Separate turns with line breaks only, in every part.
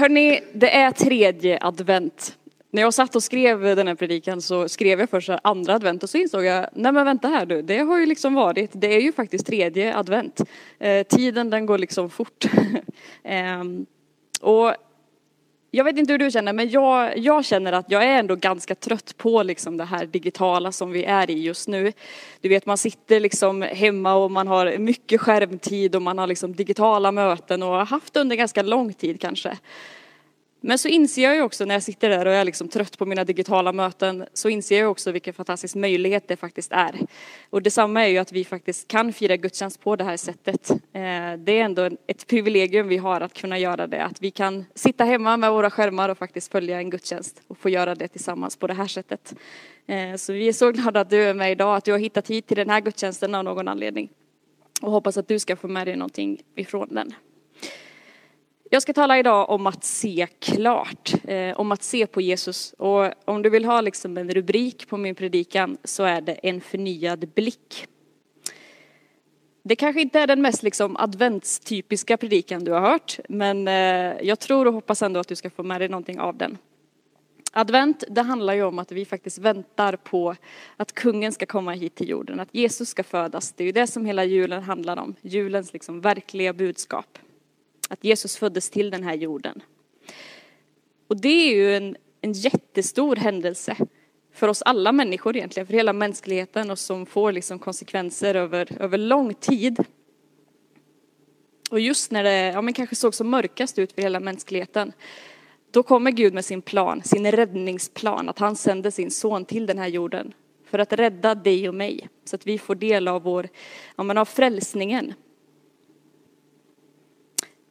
Hörni, det är tredje advent. När jag satt och skrev den här predikan så skrev jag först andra advent och så insåg jag, nej men vänta här du, det har ju liksom varit, det är ju faktiskt tredje advent. Eh, tiden den går liksom fort. eh, och jag vet inte hur du känner, men jag, jag känner att jag är ändå ganska trött på liksom det här digitala som vi är i just nu. Du vet, man sitter liksom hemma och man har mycket skärmtid och man har liksom digitala möten och har haft under ganska lång tid kanske. Men så inser jag ju också när jag sitter där och är liksom trött på mina digitala möten så inser jag också vilken fantastisk möjlighet det faktiskt är. Och detsamma är ju att vi faktiskt kan fira gudstjänst på det här sättet. Eh, det är ändå ett privilegium vi har att kunna göra det. Att vi kan sitta hemma med våra skärmar och faktiskt följa en gudstjänst och få göra det tillsammans på det här sättet. Eh, så vi är så glada att du är med idag, att du har hittat hit till den här gudstjänsten av någon anledning. Och hoppas att du ska få med dig någonting ifrån den. Jag ska tala idag om att se klart, eh, om att se på Jesus. Och om du vill ha liksom en rubrik på min predikan så är det en förnyad blick. Det kanske inte är den mest liksom adventstypiska predikan du har hört, men eh, jag tror och hoppas ändå att du ska få med dig någonting av den. Advent, det handlar ju om att vi faktiskt väntar på att kungen ska komma hit till jorden, att Jesus ska födas. Det är ju det som hela julen handlar om, julens liksom verkliga budskap att Jesus föddes till den här jorden. Och det är ju en, en jättestor händelse för oss alla människor egentligen, för hela mänskligheten och som får liksom konsekvenser över, över lång tid. Och just när det ja, men kanske såg som mörkast ut för hela mänskligheten, då kommer Gud med sin plan, sin räddningsplan, att han sänder sin son till den här jorden för att rädda dig och mig, så att vi får del av vår, ja, men av frälsningen.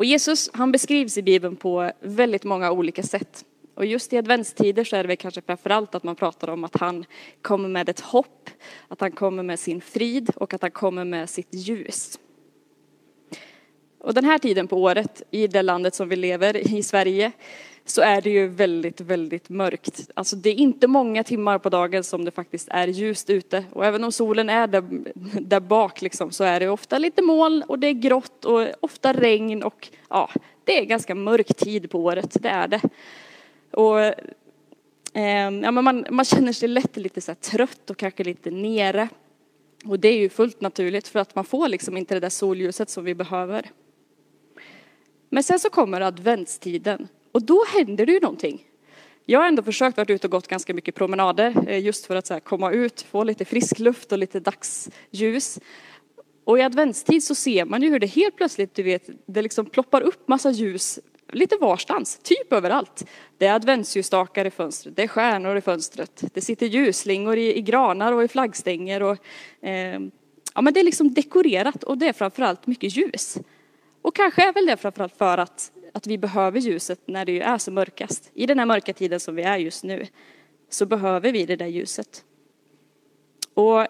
Och Jesus, han beskrivs i Bibeln på väldigt många olika sätt. Och just i adventstider så är det väl kanske framförallt att man pratar om att han kommer med ett hopp, att han kommer med sin frid och att han kommer med sitt ljus. Och den här tiden på året, i det landet som vi lever i, Sverige, så är det ju väldigt, väldigt mörkt. Alltså det är inte många timmar på dagen som det faktiskt är ljust ute. Och även om solen är där, där bak liksom, så är det ofta lite moln och det är grått och ofta regn och ja, det är ganska mörk tid på året, det är det. Och eh, ja, men man, man känner sig lätt lite så trött och kanske lite nere. Och det är ju fullt naturligt för att man får liksom inte det där solljuset som vi behöver. Men sen så kommer adventstiden och då händer det ju någonting. Jag har ändå försökt varit ute och gått ganska mycket promenader eh, just för att så här, komma ut, få lite frisk luft och lite dagsljus. Och i adventstid så ser man ju hur det helt plötsligt, du vet, det liksom ploppar upp massa ljus lite varstans, typ överallt. Det är adventsljusstakar i fönstret, det är stjärnor i fönstret, det sitter ljusslingor i, i granar och i flaggstänger och eh, ja, men det är liksom dekorerat och det är framförallt mycket ljus. Och kanske är väl det framförallt för att att vi behöver ljuset när det är som mörkast. I den här mörka tiden som vi är just nu så behöver vi det där ljuset. Och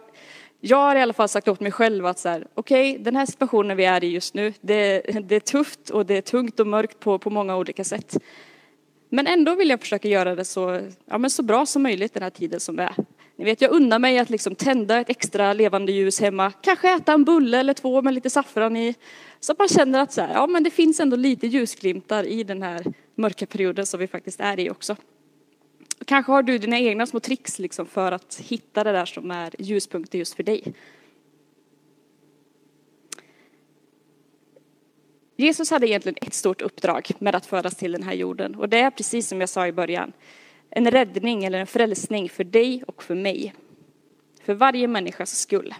jag har i alla fall sagt åt mig själv att så här, okej, okay, den här situationen vi är i just nu, det, det, är tufft och det är tungt och mörkt på, på många olika sätt. Men ändå vill jag försöka göra det så, ja, men så bra som möjligt den här tiden som vi är. Ni vet, jag unnar mig att liksom tända ett extra levande ljus hemma, kanske äta en bulle eller två med lite saffran i, så att man känner att så här, ja, men det finns ändå lite ljusglimtar i den här mörka perioden som vi faktiskt är i också. Kanske har du dina egna små tricks liksom för att hitta det där som är ljuspunkter just för dig. Jesus hade egentligen ett stort uppdrag med att föras till den här jorden och det är precis som jag sa i början, en räddning eller en frälsning för dig och för mig. För varje människas skull.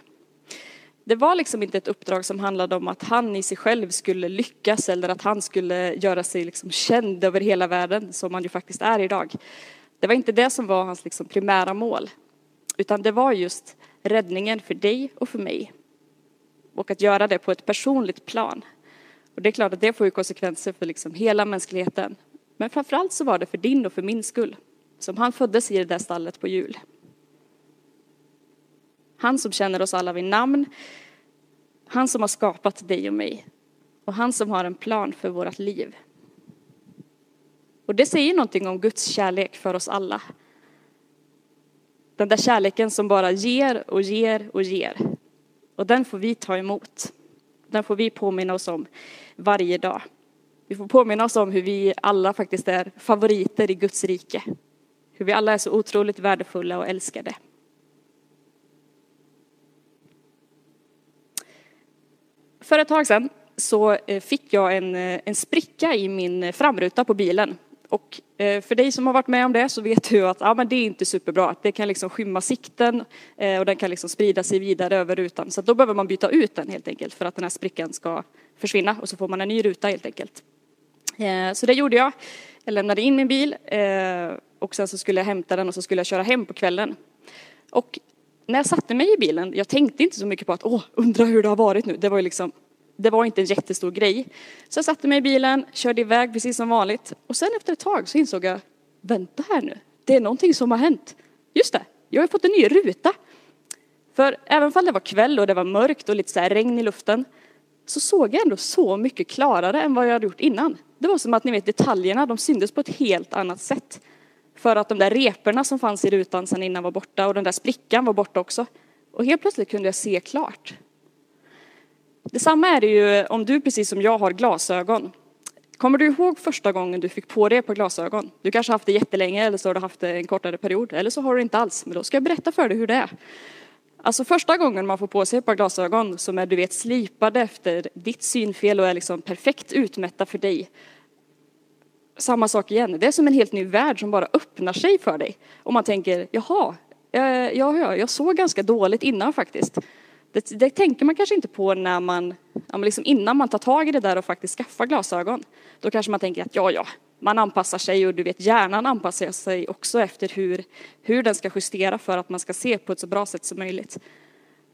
Det var liksom inte ett uppdrag som handlade om att han i sig själv skulle lyckas eller att han skulle göra sig liksom känd över hela världen som han ju faktiskt är idag. Det var inte det som var hans liksom primära mål. Utan det var just räddningen för dig och för mig. Och att göra det på ett personligt plan. Och det är klart att det får ju konsekvenser för liksom hela mänskligheten. Men framförallt så var det för din och för min skull som han föddes i det där stallet på jul. Han som känner oss alla vid namn, han som har skapat dig och mig och han som har en plan för vårt liv. Och det säger någonting om Guds kärlek för oss alla. Den där kärleken som bara ger och ger och ger. Och den får vi ta emot. Den får vi påminna oss om varje dag. Vi får påminna oss om hur vi alla faktiskt är favoriter i Guds rike. Hur vi alla är så otroligt värdefulla och älskade. För ett tag sedan så eh, fick jag en, eh, en spricka i min framruta på bilen. Och eh, för dig som har varit med om det så vet du att ja, men det är inte superbra. Det kan liksom skymma sikten och den kan liksom sprida sig vidare över rutan. Så då behöver man byta ut den helt enkelt för att den här sprickan ska försvinna och så får man en ny ruta helt enkelt. Så det gjorde jag. Jag lämnade in min bil och sen så skulle jag hämta den och så skulle jag köra hem på kvällen. Och när jag satte mig i bilen, jag tänkte inte så mycket på att åh, undra hur det har varit nu. Det var ju liksom, det var inte en jättestor grej. Så jag satte mig i bilen, körde iväg precis som vanligt. Och sen efter ett tag så insåg jag, vänta här nu, det är någonting som har hänt. Just det, jag har fått en ny ruta. För även om det var kväll och det var mörkt och lite så regn i luften så såg jag ändå så mycket klarare än vad jag hade gjort innan. Det var som att ni vet detaljerna, de syntes på ett helt annat sätt. För att de där reporna som fanns i rutan sen innan var borta och den där sprickan var borta också. Och helt plötsligt kunde jag se klart. Detsamma är det ju om du precis som jag har glasögon. Kommer du ihåg första gången du fick på dig ett par glasögon? Du kanske har haft det jättelänge eller så har du haft det en kortare period eller så har du inte alls. Men då ska jag berätta för dig hur det är. Alltså första gången man får på sig ett par glasögon som är du vet slipade efter ditt synfel och är liksom perfekt utmätta för dig samma sak igen. Det är som en helt ny värld som bara öppnar sig för dig. Och man tänker, jaha, eh, ja, ja, jag såg ganska dåligt innan faktiskt. Det, det tänker man kanske inte på när man, ja, liksom innan man tar tag i det där och faktiskt skaffar glasögon. Då kanske man tänker att ja, ja, man anpassar sig och du vet hjärnan anpassar sig också efter hur, hur den ska justera för att man ska se på ett så bra sätt som möjligt.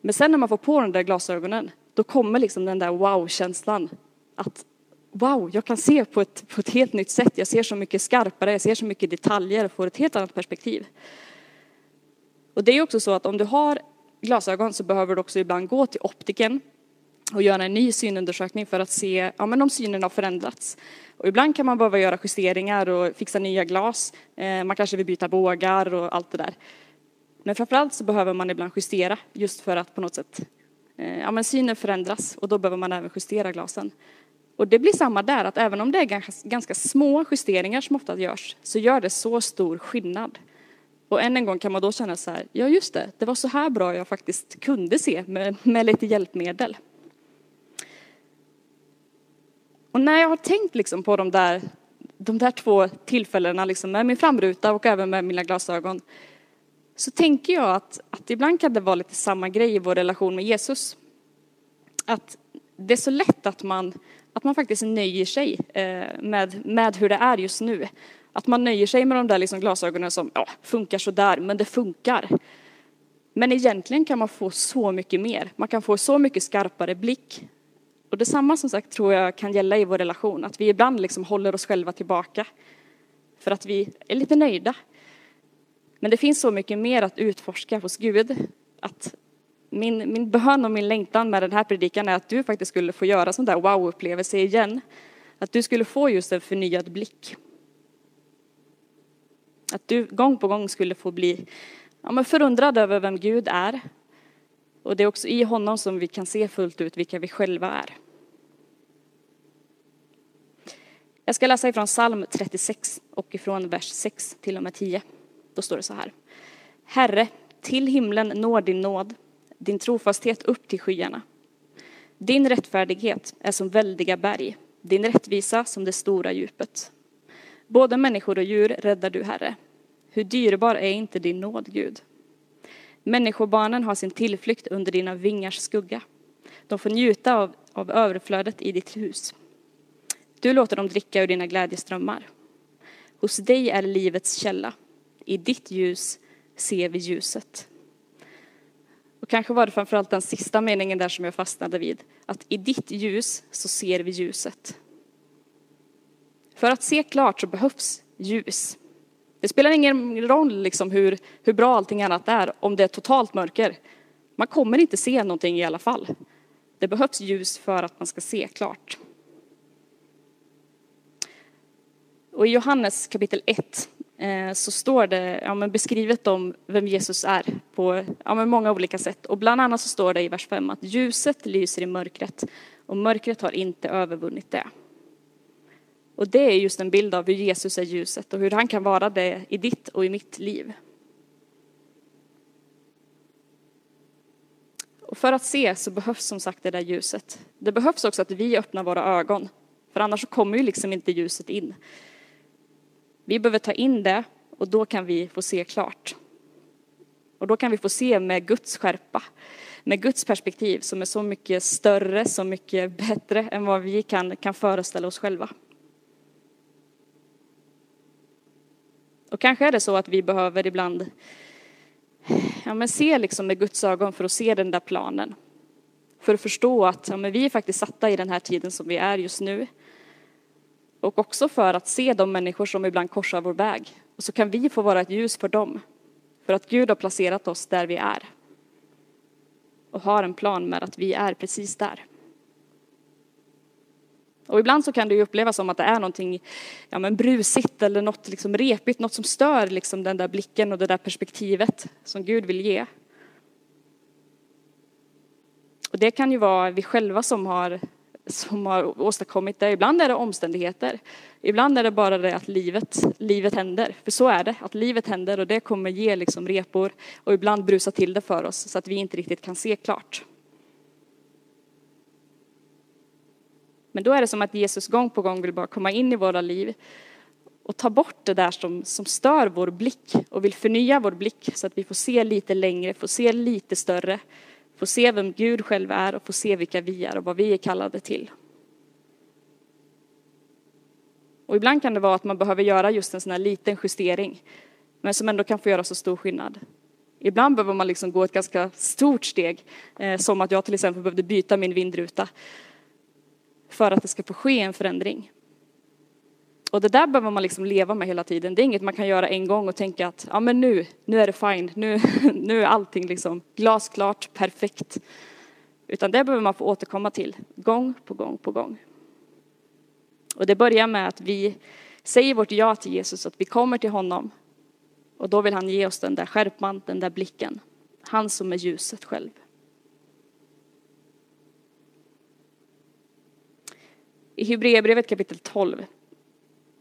Men sen när man får på de där glasögonen, då kommer liksom den där wow-känslan. Att wow, jag kan se på ett, på ett helt nytt sätt. Jag ser så mycket skarpare, jag ser så mycket detaljer och får ett helt annat perspektiv. Och det är också så att om du har glasögon så behöver du också ibland gå till optiken och göra en ny synundersökning för att se ja, men om synen har förändrats. Och ibland kan man behöva göra justeringar och fixa nya glas. Eh, man kanske vill byta bågar och allt det där. Men framförallt så behöver man ibland justera just för att på något sätt eh, ja, men synen förändras och då behöver man även justera glasen. Och det blir samma där, att även om det är ganska små justeringar som ofta görs, så gör det så stor skillnad. Och än en gång kan man då känna så här, ja just det, det var så här bra jag faktiskt kunde se med, med lite hjälpmedel. Och när jag har tänkt liksom på de där, de där två tillfällena liksom med min framruta och även med mina glasögon, så tänker jag att, att ibland kan det vara lite samma grej i vår relation med Jesus. Att det är så lätt att man att man faktiskt nöjer sig eh, med, med hur det är just nu. Att man nöjer sig med de där liksom glasögonen som ja, funkar sådär, men det funkar. Men egentligen kan man få så mycket mer. Man kan få så mycket skarpare blick. Och detsamma som sagt tror jag kan gälla i vår relation, att vi ibland liksom håller oss själva tillbaka för att vi är lite nöjda. Men det finns så mycket mer att utforska hos Gud, att min, min bön och min längtan med den här predikan är att du faktiskt skulle få göra sån där wow-upplevelse igen. Att du skulle få just en förnyad blick. Att du gång på gång skulle få bli ja, men förundrad över vem Gud är. Och det är också i honom som vi kan se fullt ut vilka vi själva är. Jag ska läsa ifrån psalm 36 och ifrån vers 6 till och med 10. Då står det så här. Herre, till himlen når din nåd din trofasthet upp till skyarna. Din rättfärdighet är som väldiga berg, din rättvisa som det stora djupet. Både människor och djur räddar du, Herre. Hur dyrbar är inte din nåd, Gud? Människobarnen har sin tillflykt under dina vingars skugga. De får njuta av, av överflödet i ditt hus. Du låter dem dricka ur dina glädjeströmmar. Hos dig är livets källa. I ditt ljus ser vi ljuset. Och kanske var det framförallt den sista meningen där som jag fastnade vid. Att i ditt ljus så ser vi ljuset. För att se klart så behövs ljus. Det spelar ingen roll liksom hur, hur bra allting annat är om det är totalt mörker. Man kommer inte se någonting i alla fall. Det behövs ljus för att man ska se klart. Och i Johannes kapitel 1 Eh, så står det ja, men beskrivet om vem Jesus är på ja, men många olika sätt. Och bland annat så står det i vers 5 att ljuset lyser i mörkret och mörkret har inte övervunnit det. Och det är just en bild av hur Jesus är ljuset och hur han kan vara det i ditt och i mitt liv. Och för att se så behövs som sagt det där ljuset. Det behövs också att vi öppnar våra ögon, för annars så kommer ju liksom inte ljuset in. Vi behöver ta in det och då kan vi få se klart. Och då kan vi få se med Guds skärpa, med Guds perspektiv som är så mycket större, så mycket bättre än vad vi kan, kan föreställa oss själva. Och kanske är det så att vi behöver ibland ja, men se liksom med Guds ögon för att se den där planen. För att förstå att ja, men vi är faktiskt satta i den här tiden som vi är just nu. Och också för att se de människor som ibland korsar vår väg. Och så kan vi få vara ett ljus för dem. För att Gud har placerat oss där vi är. Och har en plan med att vi är precis där. Och ibland så kan det ju upplevas som att det är någonting ja, men brusigt eller något liksom repigt, något som stör liksom den där blicken och det där perspektivet som Gud vill ge. Och det kan ju vara vi själva som har, som har åstadkommit det. Ibland är det omständigheter. Ibland är det bara det att livet, livet händer. För så är det, att livet händer och det kommer ge liksom repor och ibland brusa till det för oss så att vi inte riktigt kan se klart. Men då är det som att Jesus gång på gång vill bara komma in i våra liv och ta bort det där som, som stör vår blick och vill förnya vår blick så att vi får se lite längre, får se lite större, får se vem Gud själv är och får se vilka vi är och vad vi är kallade till. Och ibland kan det vara att man behöver göra just en sån här liten justering, men som ändå kan få göra så stor skillnad. Ibland behöver man liksom gå ett ganska stort steg, eh, som att jag till exempel behövde byta min vindruta för att det ska få ske en förändring. Och det där behöver man liksom leva med hela tiden. Det är inget man kan göra en gång och tänka att ja, men nu, nu är det fine, nu, nu är allting liksom glasklart, perfekt. Utan det behöver man få återkomma till gång på gång på gång. Och det börjar med att vi säger vårt ja till Jesus, att vi kommer till honom. Och då vill han ge oss den där skärpan, den där blicken. Han som är ljuset själv. I Hebreerbrevet kapitel 12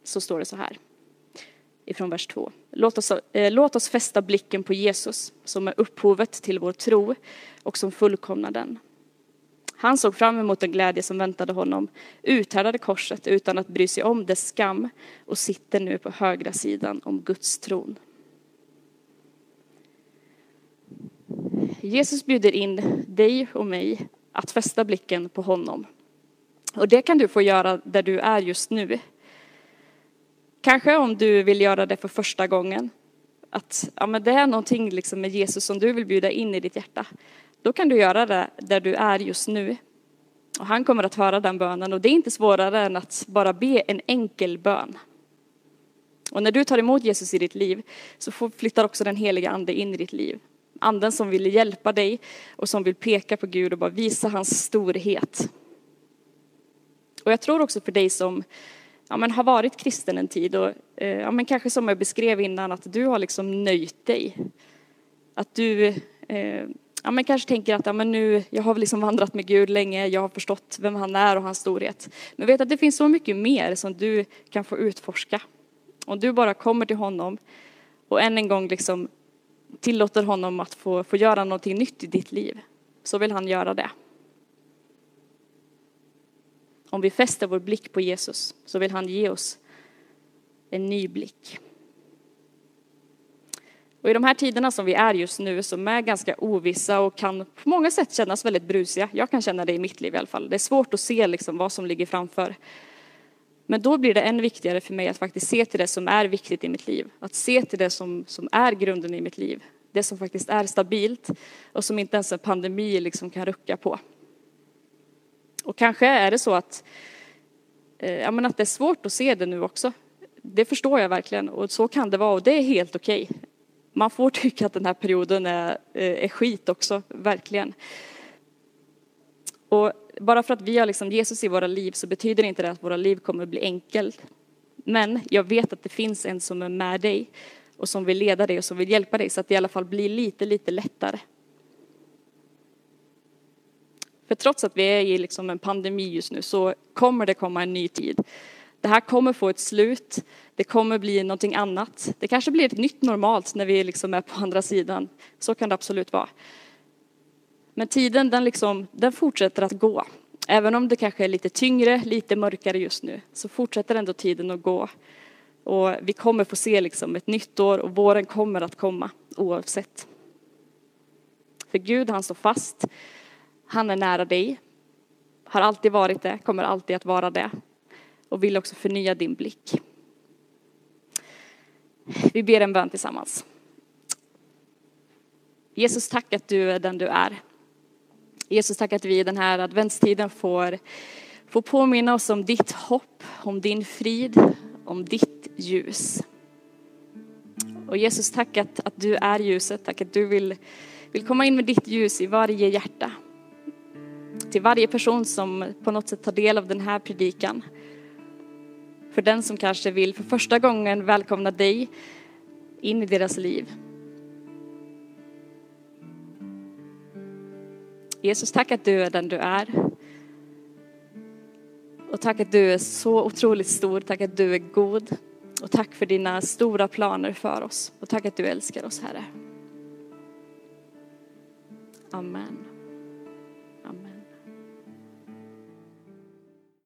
så står det så här ifrån vers 2. Låt oss, eh, låt oss fästa blicken på Jesus som är upphovet till vår tro och som fullkomnar den. Han såg fram emot den glädje som väntade honom, uthärdade korset utan att bry sig om dess skam och sitter nu på högra sidan om Guds tron. Jesus bjuder in dig och mig att fästa blicken på honom och det kan du få göra där du är just nu. Kanske om du vill göra det för första gången. Att ja, men det är någonting liksom med Jesus som du vill bjuda in i ditt hjärta. Då kan du göra det där du är just nu. Och han kommer att höra den bönen och det är inte svårare än att bara be en enkel bön. Och när du tar emot Jesus i ditt liv så flyttar också den heliga ande in i ditt liv. Anden som vill hjälpa dig och som vill peka på Gud och bara visa hans storhet. Och jag tror också för dig som ja, men har varit kristen en tid och eh, ja, men kanske som jag beskrev innan att du har liksom nöjt dig. Att du eh, ja, men kanske tänker att ja, men nu, jag har liksom vandrat med Gud länge, jag har förstått vem han är och hans storhet. Men vet att det finns så mycket mer som du kan få utforska. Om du bara kommer till honom och än en gång liksom tillåter honom att få, få göra någonting nytt i ditt liv, så vill han göra det. Om vi fäster vår blick på Jesus så vill han ge oss en ny blick. Och i de här tiderna som vi är just nu, som är ganska ovissa och kan på många sätt kännas väldigt brusiga, jag kan känna det i mitt liv i alla fall, det är svårt att se liksom vad som ligger framför. Men då blir det än viktigare för mig att faktiskt se till det som är viktigt i mitt liv, att se till det som, som är grunden i mitt liv, det som faktiskt är stabilt och som inte ens en pandemi liksom kan rucka på. Och kanske är det så att, eh, ja, men att det är svårt att se det nu också. Det förstår jag verkligen och så kan det vara och det är helt okej. Man får tycka att den här perioden är, eh, är skit också, verkligen. Och bara för att vi har liksom Jesus i våra liv så betyder inte det att våra liv kommer att bli enkelt. Men jag vet att det finns en som är med dig och som vill leda dig och som vill hjälpa dig så att det i alla fall blir lite, lite lättare. För trots att vi är i liksom en pandemi just nu så kommer det komma en ny tid det här kommer få ett slut. Det kommer bli någonting annat. Det kanske blir ett nytt normalt när vi liksom är på andra sidan. Så kan det absolut vara. Men tiden den, liksom, den fortsätter att gå. Även om det kanske är lite tyngre, lite mörkare just nu, så fortsätter ändå tiden att gå. Och vi kommer få se liksom ett nytt år och våren kommer att komma oavsett. För Gud, han står fast. Han är nära dig. Har alltid varit det, kommer alltid att vara det. Och vill också förnya din blick. Vi ber en bön tillsammans. Jesus, tack att du är den du är. Jesus, tack att vi i den här adventstiden får, får påminna oss om ditt hopp, om din frid, om ditt ljus. Och Jesus, tack att, att du är ljuset, tack att du vill, vill komma in med ditt ljus i varje hjärta. Till varje person som på något sätt tar del av den här predikan. För den som kanske vill för första gången välkomna dig in i deras liv. Jesus, tack att du är den du är. Och tack att du är så otroligt stor, tack att du är god. Och tack för dina stora planer för oss. Och tack att du älskar oss, Herre. Amen. Amen.